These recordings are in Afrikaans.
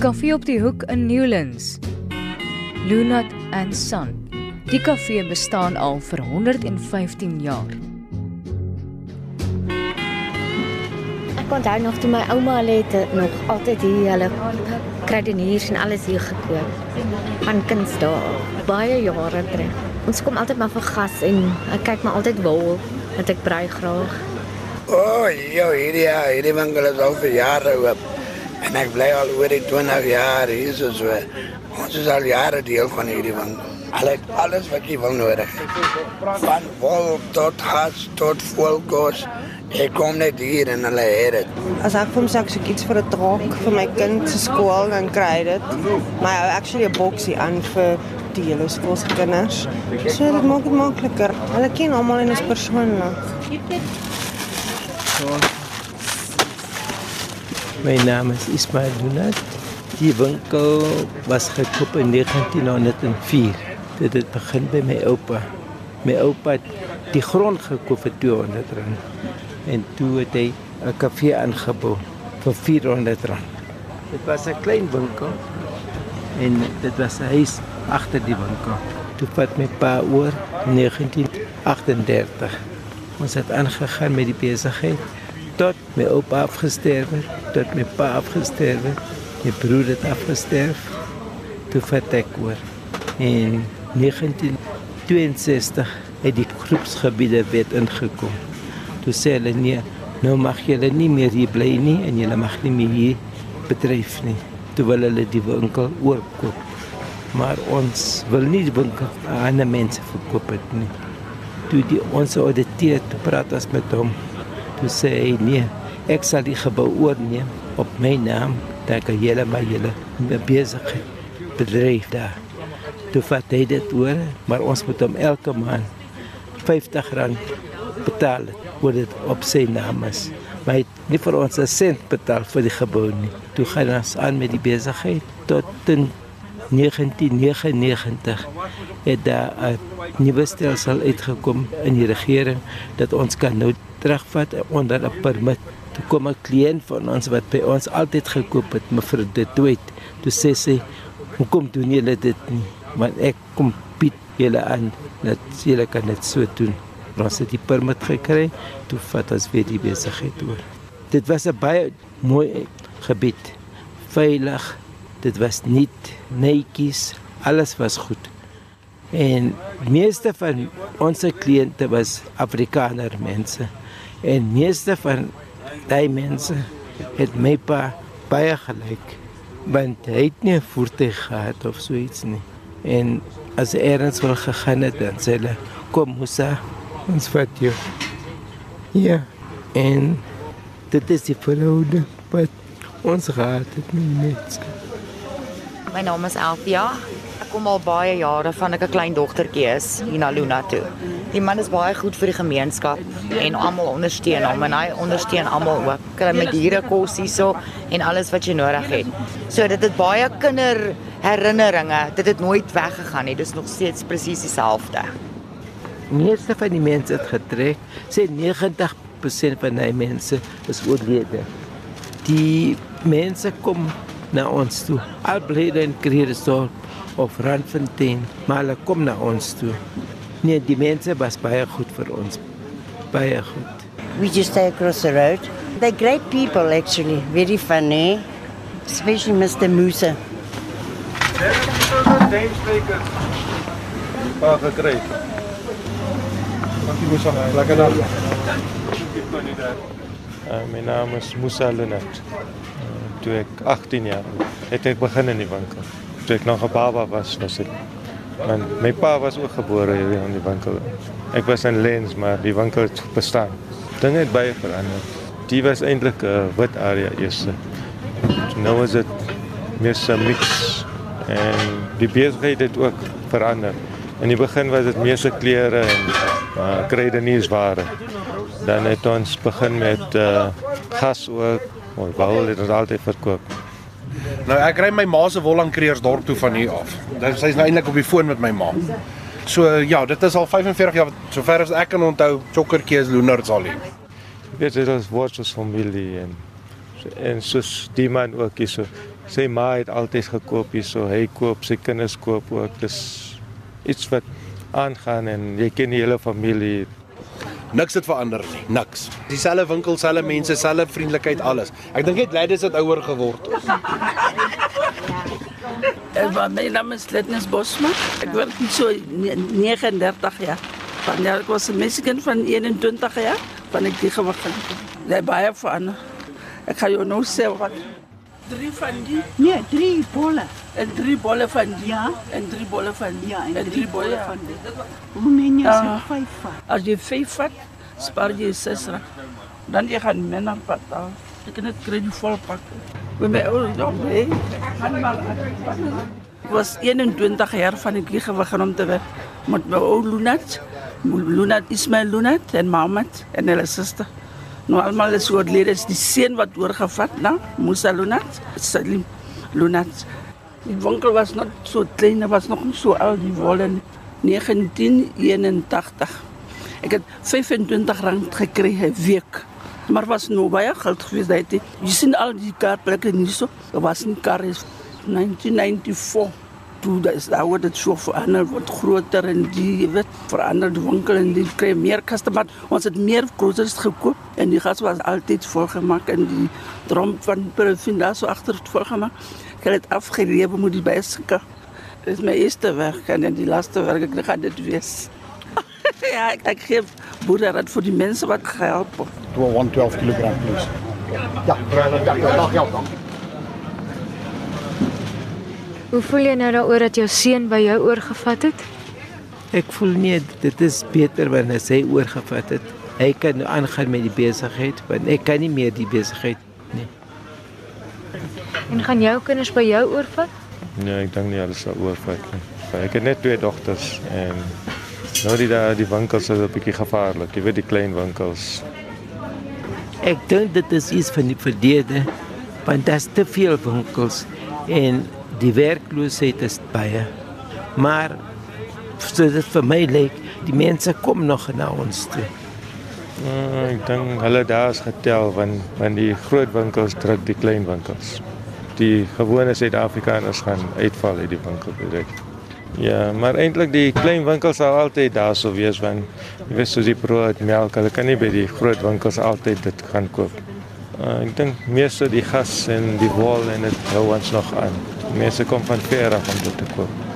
kafee op die hoek in Newlands. Lunat and Son. Die kafee bestaan al vir 115 jaar. Ek onthou nog toe my ouma het nog altyd hier hulle kruideniers en alles hier gekoop. Van kindsdae, baie jare terug. Ons kom altyd maar vir gas en ek kyk maar altyd wol dat ek brei graag. O, oh, ja, hierdie hierdie winkel is al vir jare oop. En ek bly al oor die 20 jaar hier so so. Ons is al jare deel van hierdie winkel. Alles alles wat jy wil nodig het. Van wol tot has tot volkos. Ek kom net hier en hulle het dit. As ek vir myself so iets vir 'n draak vir my kind se skool dan kry hy dit. Maar hy actually 'n boksie aan vir die hele skool se kinders. So dit maak dit makliker. Hulle ken almal en is persoonlik. So, My naam is Ismail Lunat. Die winkel was gekoop in 1904. Dit het begin by my oupa. My oupa het die grond gekoop vir 200 rand. En toe het hy 'n kafee aangebou vir 400 rand. Dit was 'n klein winkel en dit was 'n huis agter die winkel. Toe vat my pa oor 1938. Ons het aangegaan met die besigheid tot my oupa afgesterf het, tot my pa afgesterf het, my broer het afgesterf. Toe vat ek oor. In 1962 het die groepsgebiede wet ingekom. Toe sê hulle nee, nou mag julle nie meer hier bly nie en julle mag nie meer hier bedryf nie. Toe wil hulle die winkel oorkoop. Maar ons wil nie die winkel aan mense verkoop het nie. Toe die ons ouditeur praat as met hom toe sê hy nee, ek sal die gebou oorneem op my naam, dat ek julle maar julle besig bedryf daar. Toe vat hy dit oor, maar ons moet hom elke maand 50 rand betaal oor dit op sy naam is. Maar hy het nie vir ons 'n sent betaal vir die gebou nie. Toe gaan ons aan met die besigheid tot in 1999 het daar 'n nuwe stelsel uitgekom in die regering dat ons kan nou terugvat onder 'n permit. Toe kom 'n kliënt van ons wat by ons altyd gekoop het, mevrou De Toit. Toe sê sy, "Hoekom doen julle dit nie?" Want ek kom bied julle aan dat julle kan dit so doen. Ons het die permit gekry, toe vat ons weer die besigheid oor. Dit was 'n baie mooi gebied. Veilig. Dit was nuut, netjies, alles was goed. En meeste van ons kliënte was Afrikaner mense. En meeste van daai mense het my pa baie gelyk want hy het nie 'n voertuig gehad of so iets nie. En as eers wil gegaan het dan sê hulle kom Musa ons vat jou. Ja. En dit is die verhouding wat ons gehad het met mense. My naam is Alfia kom al baie jare van ek 'n klein dogtertjie is hier na Luna toe. Die man is baie goed vir die gemeenskap en almal ondersteun hom en hy ondersteun almal ook. Kry met diere kos hierso en alles wat jy nodig het. So dit het baie kinder herinneringe. Dit het nooit weggegaan nie. Dis nog steeds presies dieselfde. Meeste van die mense het getrek. Sê 90% van die mense is oorlede. Die mense kom na ons toe. Alblede en Kreersdorp of Randfontein, maar hulle kom na ons toe. Nee, die mense was baie goed vir ons. Baie goed. We just stay across the road. They're great people actually, very funny. Especially Mr. Musa. Paar gekry. Dankie Musa, lekker dag. Uh, my naam is Musa Lenet. Uh, toe ek 18 jaar het ek begin in die winkel toe ek nog 'n baba was, was dit. Want my pa was ook gebore hier in die winkel. Ek was in Lens, maar die winkel het bestaan. Dinge het baie verander. Die was eintlik 'n uh, wit area eers. Nou is dit meer 'n mix en die besigheid het ook verander. In die begin was dit meer se klere en uh, kruideniersware. Dan het ons begin met uh, gas ook Mooi bal het ons altyd verkoop. Nou ek ry my ma se wol aan Kreersdorp toe van hier af. Dit sy's nou eintlik op die foon met my ma. So ja, dit is al 45 jaar sover as ek kan onthou, chokkertjie is Loenards al hier. Weet jy, dit is woords familie en en soos die man ook hier so. Sy ma het altyd gekoop hier so. Hy koop, sy kinders koop ook. Dis iets wat aangaan en jy ken die hele familie. Niks het verander nie, niks. Dieselfde winkel, selfde mense, selfde vriendelikheid, alles. Ek dink net Ladies het ouer geword. Uh, my naam is Letnes Bosma. Ek werk hier so 39 jaar. Wanneer ek was 'n meisiekind van 21 jaar, van ek die gewig gaan. Jy baie verander. Ek gaan jou nou sê wat drie van die Nee, drie bolle. en drie bolle van die Ja. en drie bolle van die Ja, en en drie bolle bolle van van die. Hoe meen jy as Ah. jy vyf vat? As jy vyf vat, spaar jy 6 rand. Dan jy gaan minder betaal. Ek kan dit kry die vol pak. Met my ou jong, hè. Gaan maar. Ek was 21 jaar van ek hier gewig om te werk met my ou Lunat. Lunat Ismail Lunat en Mohammed en hulle suster. Nou almal is oorlede, is die seun wat oorgevat, nou, Musa Lunat, Salim Lunat. Die winkel was nog so klein, was nog nie so oud die wol in 1981. Ek het 25 rand gekry 'n week. Maar was nou baie geld gewees daai tyd. Jy sien al die kaartplekke nie so. Daar was nie kar is 1994. Toe dat is daar word dit so verander word groter en die weet verander die winkel en die kry meer kaste maar ons het meer cruisers gekoop en die gas was altyd volgemaak en die drom van Provinda so agter volgemaak. Ek het dit afgelewe moet die. Dit is my eerste werk en dan die laaste werk ek gaan dit wees. ja, ek, ek gee boerdery vir die mense wat gehelp het. 112 kg please. Ja, ja, ja, dag jou dank. Hoe voel jy nou daaroor dat jou seun by jou oorgevat het? Ek voel nie dit is beter wanneer hy oorgevat het. Hy kan nou aangaan met die besigheid, want ek kan nie meer die besigheid nie. En gaan jou kinders by jou oorvat? Nee, ek dink nie hulle sal oorvat nie. Ek het net twee dogters en nou die daar die winkels is 'n bietjie gevaarlik. Jy weet die klein winkels. Ek dink dit is iets van die verlede, want daar's te veel winkels en die werkloosheid is baie. Maar dit vir my lyk, die mense kom nog na ons toe. Uh, ek dink hulle daar is getel want want die groot winkels druk die klein winkels. Die gewone Suid-Afrikaners gaan uitval uit die winkel direk. Ja, maar eintlik die klein winkels sal altyd daar sou wees want jy weet soos die brood, melk, hulle kan nie by die groot winkels altyd dit gaan koop. Uh, ek dink meeste die gas en die wol en dit hou ons nog aan. Mense kom van ver af om dit te koop.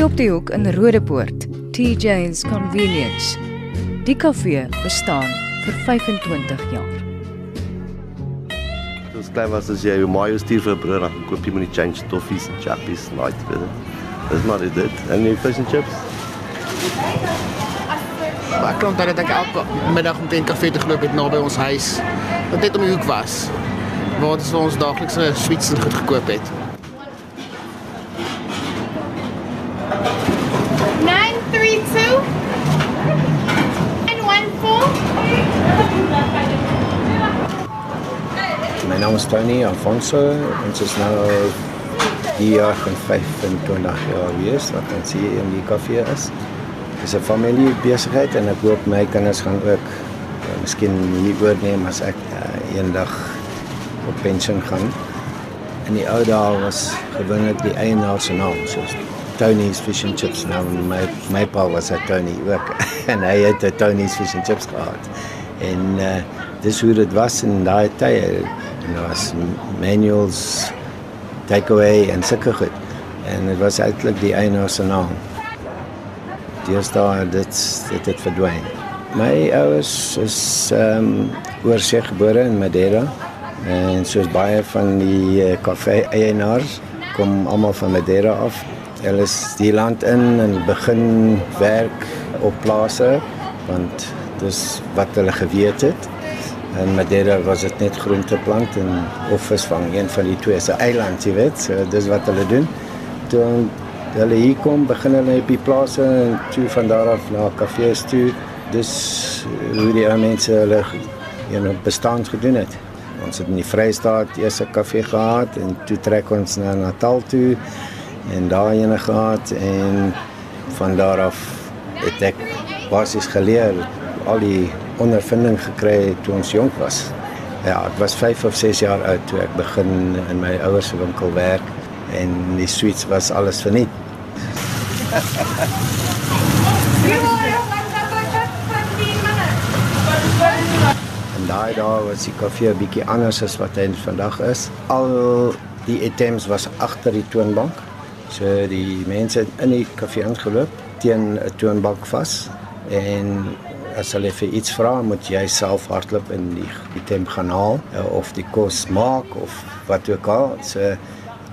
Kafee op die hoek in Rodepoort, TJ's Convenience. Die kafee bestaan vir 25 jaar. Dis klein was as jy jou mayo stuur vir 'n brood dan koop jy met die change toffies en chappies night weet dit. Dis maar dit. En die fish and chips. Maar ek onthou dat ek elke middag om teen kafee te geloop het naby ons huis. Wat net om die hoek was. Waar ons ons daaglikse sweets en goed gekoop het. 932 and 14. My naam is Tony Alfonso. Ons is nou die jaar van 25 jaar wees wat ons hier in die kafee is. Dit is 'n familiebesigheid en ek hoop my kinders gaan ook uh, miskien hier oorneem as ek uh, eendag op pensioen gaan. In die ou dae was gewoonlik die eienaar se naam soos Tony's Fish and Chips. Nou my my pa was 'n Tony ook en hy het Tony's Fish and Chips gehad. En uh, dis hoe dit was in daai tye. En daar was manuals takeaway en sulke goed. En dit was eintlik die eienaar se naam. Deesdae dit dit het verdwyn. My ouers is ehm um, oorsee gebore in Madeira en soos baie van die uh, kafee eienaars kom almal van Madeira af. Hulle is die land in en begin werk op plase want dis wat hulle geweet het. En Madeira was dit net groenteplant en of visvang, een van die twee is 'n eiland, jy weet. So dis wat hulle doen. Toe hulle hier kom, begin hulle op die plase en toe van daar af na kafees toe. Dis hoe die ou mense hulle you know, bestaan gedoen het. Ons het in die Vrystaat eers 'n kafee gehad en toe trek ons na Natal toe en daar ene gehad en van daar af het ek basies geleer al die ondervinding gekry toe ons jonk was. Ja, ek was 5 of 6 jaar oud toe ek begin in my ouers se winkel werk en die sweets was alles verniet. en daai dae was die koffie 'n bietjie anders as wat hy vandag is. Al die items was agter die toonbank. So die mense het in die koffie ingeloop teen 'n toonbank vas en as hulle vir iets vra, moet jy self hardloop in die item gaan haal eh, of die kos maak of wat ook al. So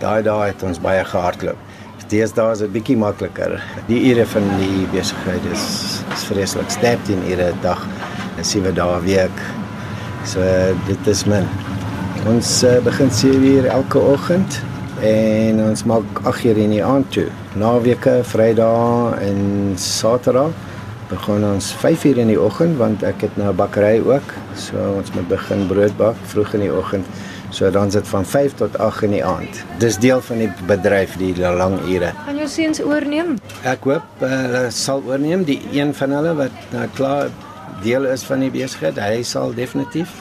daai daai het ons baie gehardloop. Deesdae is dit bietjie makliker. Die ure van die besigheid is, is vreeslik. 13 ure 'n dag en 7 dae 'n week. So dit is min. Ons uh, begin 7 uur elke oggend en ons maak 8 uur in die aand toe. Naweke, Vrydae en Saterdag begin ons 5 uur in die oggend want ek het nou 'n bakkery ook. So ons moet begin brood bak vroeg in die oggend. So dan sit van 5 tot 8 in die aand. Dis deel van die bedryf die lang ure. Gaan jou seuns oorneem? Ek hoop uh, hulle sal oorneem die een van hulle wat nou klaar deel is van die besigheid. Hy sal definitief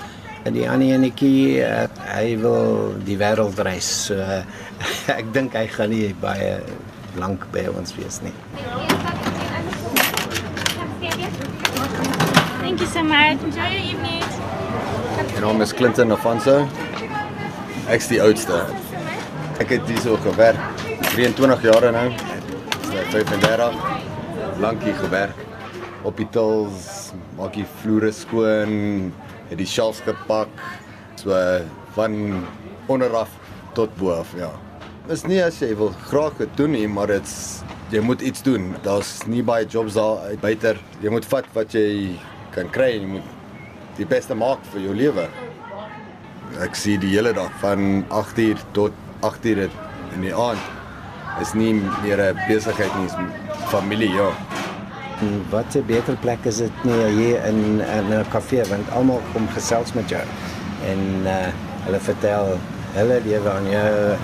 en die ander enetjie uh, hy wil die wêreld reis. So uh, ek dink hy gaan nie baie lank by ons wees nie. So much. Enjoy your evening. My naam is Clinton Afonso. Ek's die oudste. Ek het hier so gewerk 23 jaar nou. Ek is 35. Lankie gewerk op die tools, maak die vloere skoon, het die shelves gepak. So van onderaf tot bo af, ja. Is nie as jy wil graag dit doen nie, maar dit's jy moet iets doen. Daar's nie baie jobs daar buiter. Jy moet vat wat jy kan kry en jy moet die beste maak vir jou lewe. Ek sien die hele dag van 8uur tot 8uur in die aand is nie meer 'n besigheid nie, is familie, ja. En wat 'n beter plek is dit nie hier in in 'n kafee want almal kom gesels met jou en uh, hulle vertel hulle lewe aan jou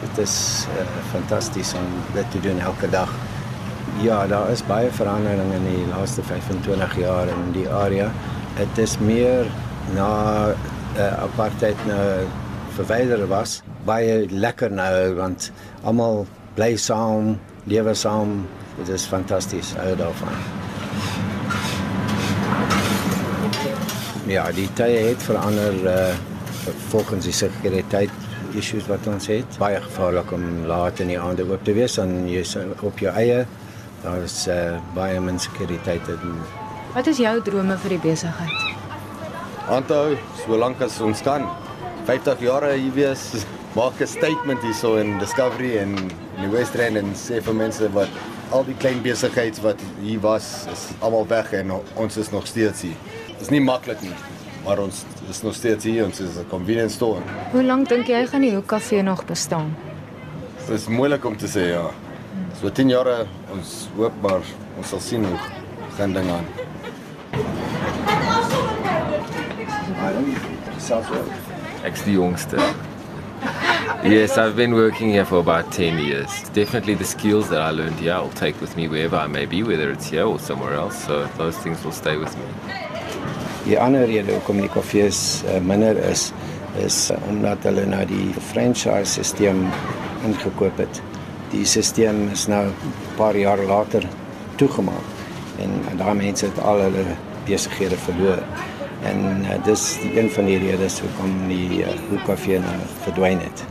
dit is uh, fantasties om dit te doen elke dag. Ja, daar is baie verandering in die laaste 25 jaar in die area. Dit is meer na uh, apartheid nou verwyder was. Baie lekker nou want almal bly saam, lewe saam. Dit is fantasties hou daarvan. Ja, die tye het verander uh, volgens die sekuriteit issues wat ons het. Baie gevaarlik om laat in die aande oop te wees en jy is op jou eie. Daar is uh, baie min sekuriteit en Wat is jou drome vir die besigheid? Aanhou solank as ons kan. 50 jaar hier wees, maak 'n statement hierso in Discovery en in die West Rand en sê vir mense wat al die klein besighede wat hier was, is almal weg en ons is nog steeds hier. Dit is nie maklik nie, maar ons is nog steeds hier. Ons is 'n convenience store. Hoe lank dink jy gaan die Hoek Kafee nog bestaan? Dit is moeilik om te sê ja. So 10 jare ons hoop maar ons sal sien hoe gaan dinge aan. Ek's die jongste. Yes, I've been working here for about 10 years. Definitely the skills that I learned here I'll take with me wherever I may be, whether it's here or somewhere else. So those things will stay with me. Die ander rede hoekom die kafees uh, minder is is uh, omdat hulle nou die franchise stelsel ingekoop het. Die stelsel is nou 'n paar jaar later toegemaak en, en daai mense het al hulle besighede verloor. En uh, dis die een van die redes hoekom die uh, hoekkafee nou verdwyn het.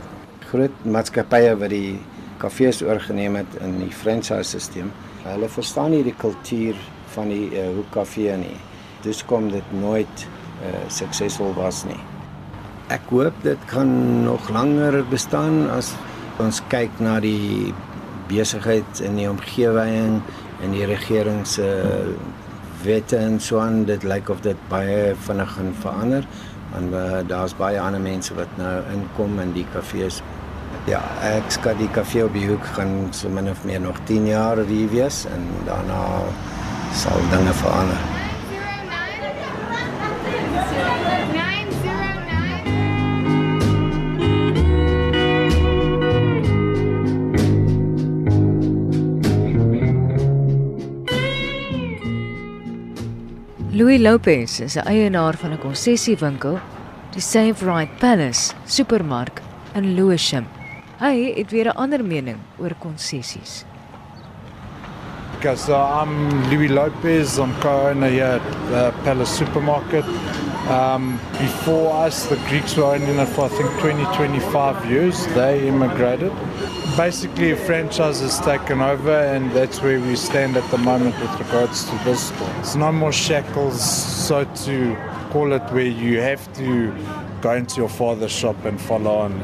Groot maatskappye wat die kafees oorgeneem het in die franchise stelsel, hulle verstaan nie die kultuur van die uh, hoekkafee nie. Dieskom dit nooit uh, suksesvol was nie. Ek hoop dit kan nog langer bestaan as ons kyk na die besigheid in die omgewing en die regering se wette en so aan dit lyk of dit baie vinnig gaan verander en uh, daar's baie ander mense wat nou inkom in die kafees Ja, ek skat die kafee op die hoek gaan so min of meer nog 10 jaar hier wees en daarna sal dinge verander. Louis Lopez is 'n eienaar van 'n konsessiewinkel, die Save Right Palace supermark in Lewisham. Hy het weer 'n ander mening oor konsessies. Because uh, I'm Louis Lopez, I'm co-owner here at the Palace Supermarket. Um, before us, the Greeks were owning it for I think 20, 25 years. They immigrated. Basically, a franchise has taken over, and that's where we stand at the moment with regards to this. It's no more shackles, so to call it, where you have to go into your father's shop and follow on.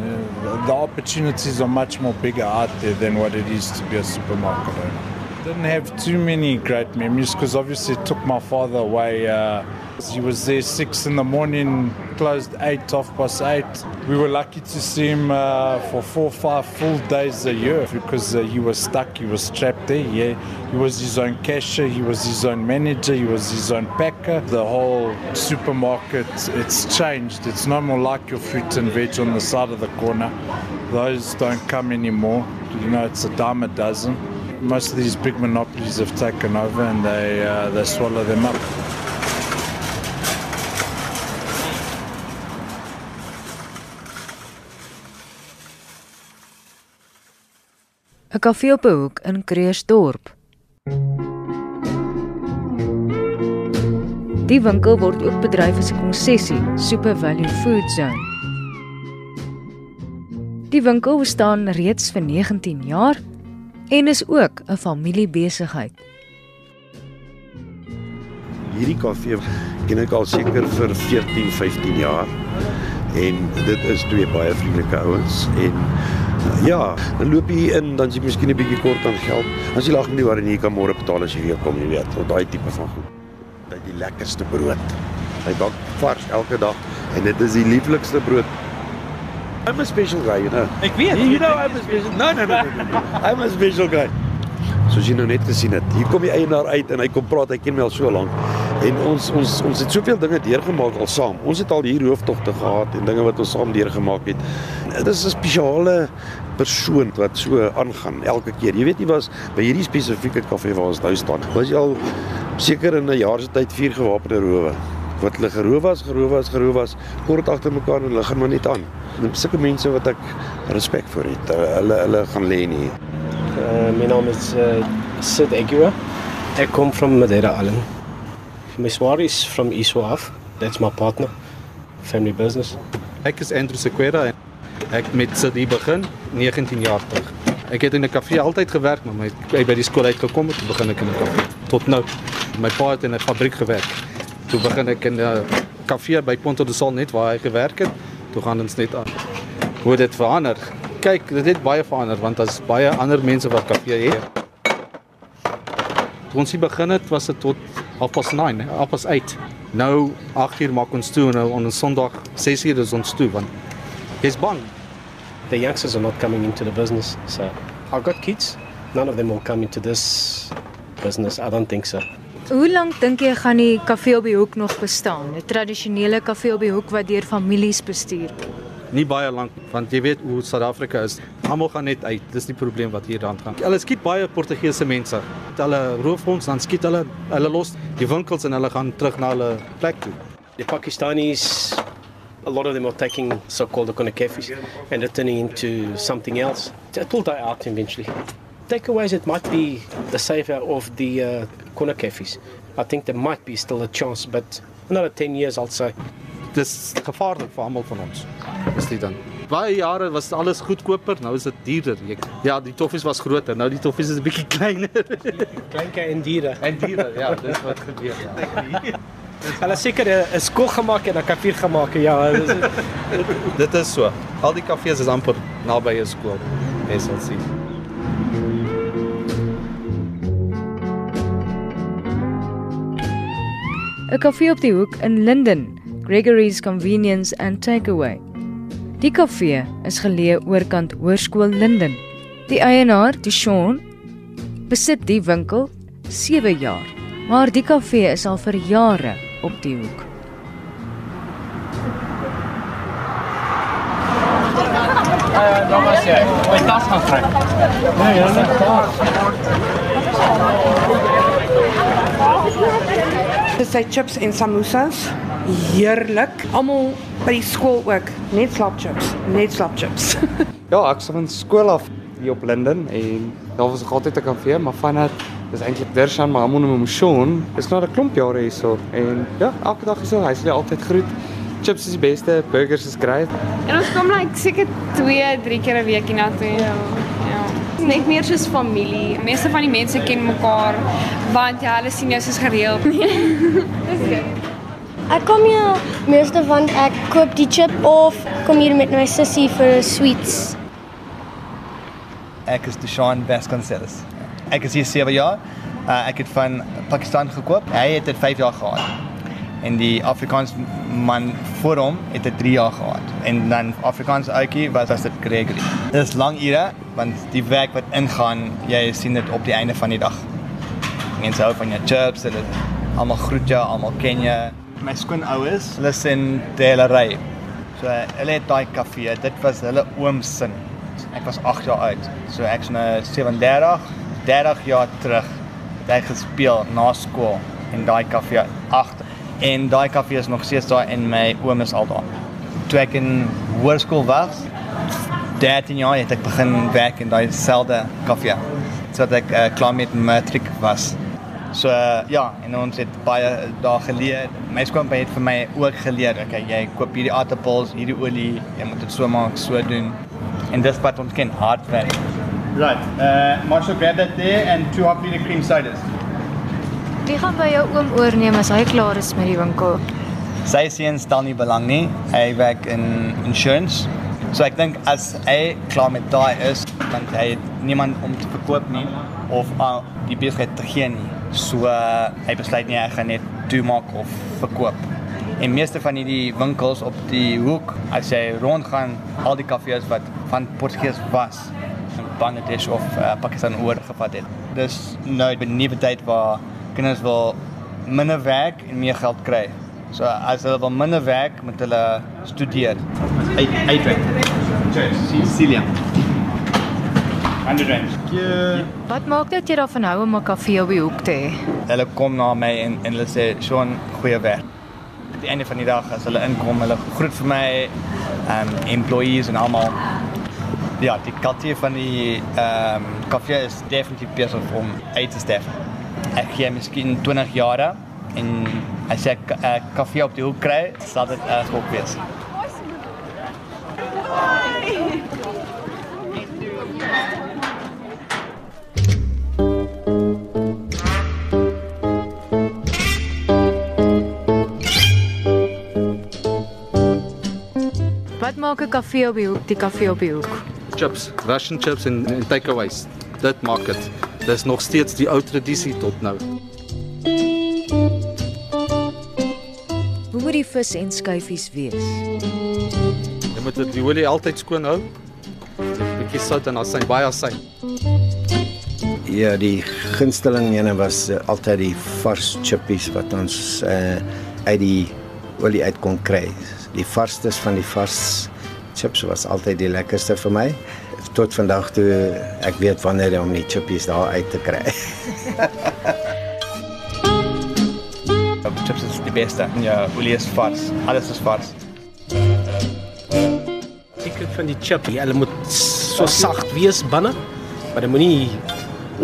The opportunities are much more bigger out there than what it is to be a supermarket owner. Didn't have too many great memories because obviously it took my father away. Uh, he was there six in the morning, closed eight, half past eight. We were lucky to see him uh, for four five full days a year because uh, he was stuck, he was trapped there. Yeah, he was his own cashier, he was his own manager, he was his own packer. The whole supermarket, it's changed. It's no more like your fruit and veg on the side of the corner. Those don't come anymore. You know, it's a dime a dozen. Most of these big monopolies have taken over and they uh, they swallow them up. 'n Kafee op 'n hoek in Kreersdorp. Die winkel word ook bedryf as 'n konsessie, Super Value Food Zone. Die winkel bestaan reeds vir 19 jaar en is ook 'n familiebesigheid. Hierdie kafee ken ek al seker vir 14, 15 jaar. En dit is twee baie vriendelike ouens en ja, dan loop jy in, dan is jy miskien 'n bietjie kort aan geld. As jy lag nie waar jy kan môre betaal as jy weer kom, jy weet, of daai tipe van goed. Dit die lekkerste brood. Hy bak vars elke dag en dit is die lieflikste brood. I'm a special guy, you know. Ek weet. You know I'm a special. No, no, no, no. no. I'm a special guy. Soos jy nou net gesien het. Hier kom die eienaar uit en hy kom praat, hy ken my al so lank. En ons ons ons het soveel dinge deurgemaak al saam. Ons het al hier hooftogte gehad en dinge wat ons saam deurgemaak het. Dit is 'n spesiale persoon wat so aangaan elke keer. Jy weet nie was by hierdie spesifieke kafee waar ons nou staan. Was jy al seker in 'n jaar se tyd vier gewapende rowe wat hulle geroof was, geroof was, geroof was kort agter mekaar en hulle gaan maar net aan. Sulke mense wat ek respek vir het. Hulle hulle gaan lê nie. Uh, my naam is uh, Sid Egua. I come from Madeira Island. My swaar is from Iswaaf. That's my partner. Family business. Ek is Andrew Sequeira en ek met Sidie begin 19 jaar terug. Ek het in 'n kafee altyd gewerk, maar my ek by die skool uitgekom het, begin ek in 'n kafee. Tot nou. My pa het in 'n fabriek gewerk. Toe begin ek in 'n kafee by Ponto de Sol net waar hy gewerk het. Toe gaan ons net aan. Hoe dit verander. Kyk, dit het baie verander want daar's baie ander mense wat kafee het. Toe ons hier begin het, was dit tot halfpas 9, halfpas 8. Nou 8 uur maak ons toe en nou op 'n Sondag 6 uur is ons toe want jy's bang. The youngsters are not coming into the business. So I've got kids. None of them will come into this business. I don't think so. Hoe lank dink jy gaan die kafee op die hoek nog bestaan? 'n Tradisionele kafee op die hoek wat deur families bestuur word. Nie baie lank want jy weet hoe Suid-Afrika is. Almal gaan net uit. Dis die probleem wat hier aan gaan. Hulle skiet baie Portugese mense. Hulle roof ons dan skiet hulle hulle los die winkels en hulle gaan terug na hulle plek toe. The Pakistanis, a lot of them are taking so-called Okuna cafes and they're turning into something else. It will die out eventually. Takeaways, it might be the savior of the uh, corner cafes. I think there might be still a chance, but another 10 years, I'll say. Dis gevaarlik vir almal van ons. Is dit dan? Baie jare was alles goedkoper, nou is dit duurder. Jy, ja, die toffies was groter, nou die toffies is 'n bietjie kleiner. Kleinke en diere. En diere, ja, dis wat gebeur. Ja. Hulle seker 'n skool gemaak en 'n kafee gemaak. Ja, dis Dit is so. Al die kafees is amper naby 'n skool. Jy sal sien. 'n Kafee op die hoek in Linden, Gregory's Convenience and Takeaway. Die kafee is geleë oorkant Hoërskool Linden. Die eienaar, Dishon, besit die winkel 7 jaar, maar die kafee is al vir jare op die hoek. Uh, dan was jy. My tas gaan trek. Nee, ja, Dis sy chips en samosas. Heerlik. Almal by die skool ook. Net slap chips, net slap chips. Ja, ek is van skool af hier op Linden en daar was nog altyd 'n kafee, maar vanat dis eintlik Dershan Mahamon en Mshon. Dis nou 'n klomp jare hierso en ja, elke dag hierso, hy sê altyd groet. Chips is die beste, burgers is great. En ons kom like seker 2, 3 keer 'n week hiernatoe. Ja. Ja. Dis net meer soos familie. Die meeste van die mense ken mekaar want ja, hulle sien jou soos gereeld. Dis goed. Ek kom hier meeste want ek koop die chip of kom hier met my sussie vir sweets. Ek is Dushan Vasconcelos. Ek is hier 7 jaar. Uh, ek het van Pakistan gekoop. Hy het dit 5 jaar gehad. En die Afrikaans man voor hom het dit 3 jaar gehad. En dan Afrikaans ouetjie was as dit Gregory. Dit is lang ure want die werk wat ingaan, jy sien dit op die einde van die dag. Mense hou van jou chips, hulle almal groet jou, almal ken jou. My skoonouers, hulle sien Delery. So hulle het daai kafee, dit was hulle oom se. Ek was 8 jaar oud. So ek's nou 37, 30 jaar terug hy gespeel na skool en daai kafee agter. En daai kafee is nog steeds daar en my oom is al daar. Toe ek in hoërskool was, 13 jaar het ek begin werk in daai selfde kafee. Sodat ek uh, klaar met matriek was. So uh, ja, en ons het baie daar geleer. My skoonpa het vir my ook geleer, okay, jy koop hierdie aardappels, hierdie olie, jy moet dit so maak, so doen. En dis wat ons ken, hard werk. Right. Uh Marshall grab that there and two half liter cream sodas. Wie gaan by jou oom oorneem as hy klaar is met die winkel? Sy seun stel nie belang nie. Hy werk in insurance. So ek dink as hy klaar met daai is, want hy niemand om te verkoop nie of uh, die besigheid te gee nie. So uh, hy besluit nie hy gaan net toemaak of verkoop. En meeste van hierdie winkels op die hoek, as jy rondgaan, al die kafees wat van Portugees was, in Bangladesh of uh, Pakistan oorgevat het. Dis nou 'n nuwe tyd waar kinders wil minder werk en meer geld kry. So as hulle wil minder werk, moet hulle studeer. Uit uitwerk. Celia. 100 rand. Wat maak dit jy daarvan hou om 'n kafee op die hoek te hê? Hulle kom na my en en hulle sê, "Sean, goeie werk." Aan die einde van die dag as hulle inkom, hulle groet vir my um employees en almal. Ja, die kultuur van die ehm um, kafee is definitief besig om uit te sterf. Ek gee miskien 20 jare en as ek 'n uh, kafee op die hoek kry, sal dit 'n uh, skok wees. Wat maak 'n kafee op die hoek, die kafee op die hoek? Chips, Russian chips en, en takeaways. Dit maak dit. Dis nog steeds die ou tradisie tot nou. Hoe moet die vis en skyfies wees? Jy moet dit- die olie altyd skoon hou. 'n Bietjie sout en asyn, baie asyn. Ja, die gunsteling ene was uh, altyd die vars chippies wat ons uh, uit die olie uit kon kry. Die varstes van die vars chips was altyd die lekkerste vir my tot vandag toe ek weet wanneer om die chippies daar uit te kry. Chips is die beste. Ja, olie is vars. Alles is vars. Sekret van die chip, ja, hulle moet so sag wees binne, maar dit moenie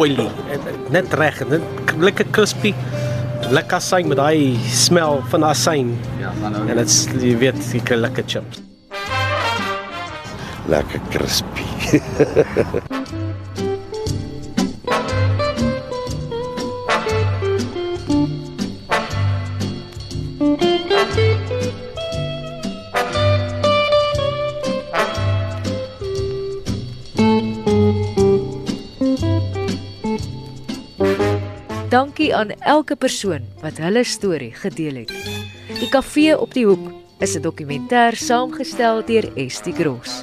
oily, net reg, net lekker crispy. Lekker asyn met daai smel van asyn. Ja, dan. En dit's jy weet, jy kry lekker chips. Lekker crispy. Dankie aan elke persoon wat hulle storie gedeel het. Die kafee op die hoek is 'n dokumentêr saamgestel deur Estie Gross.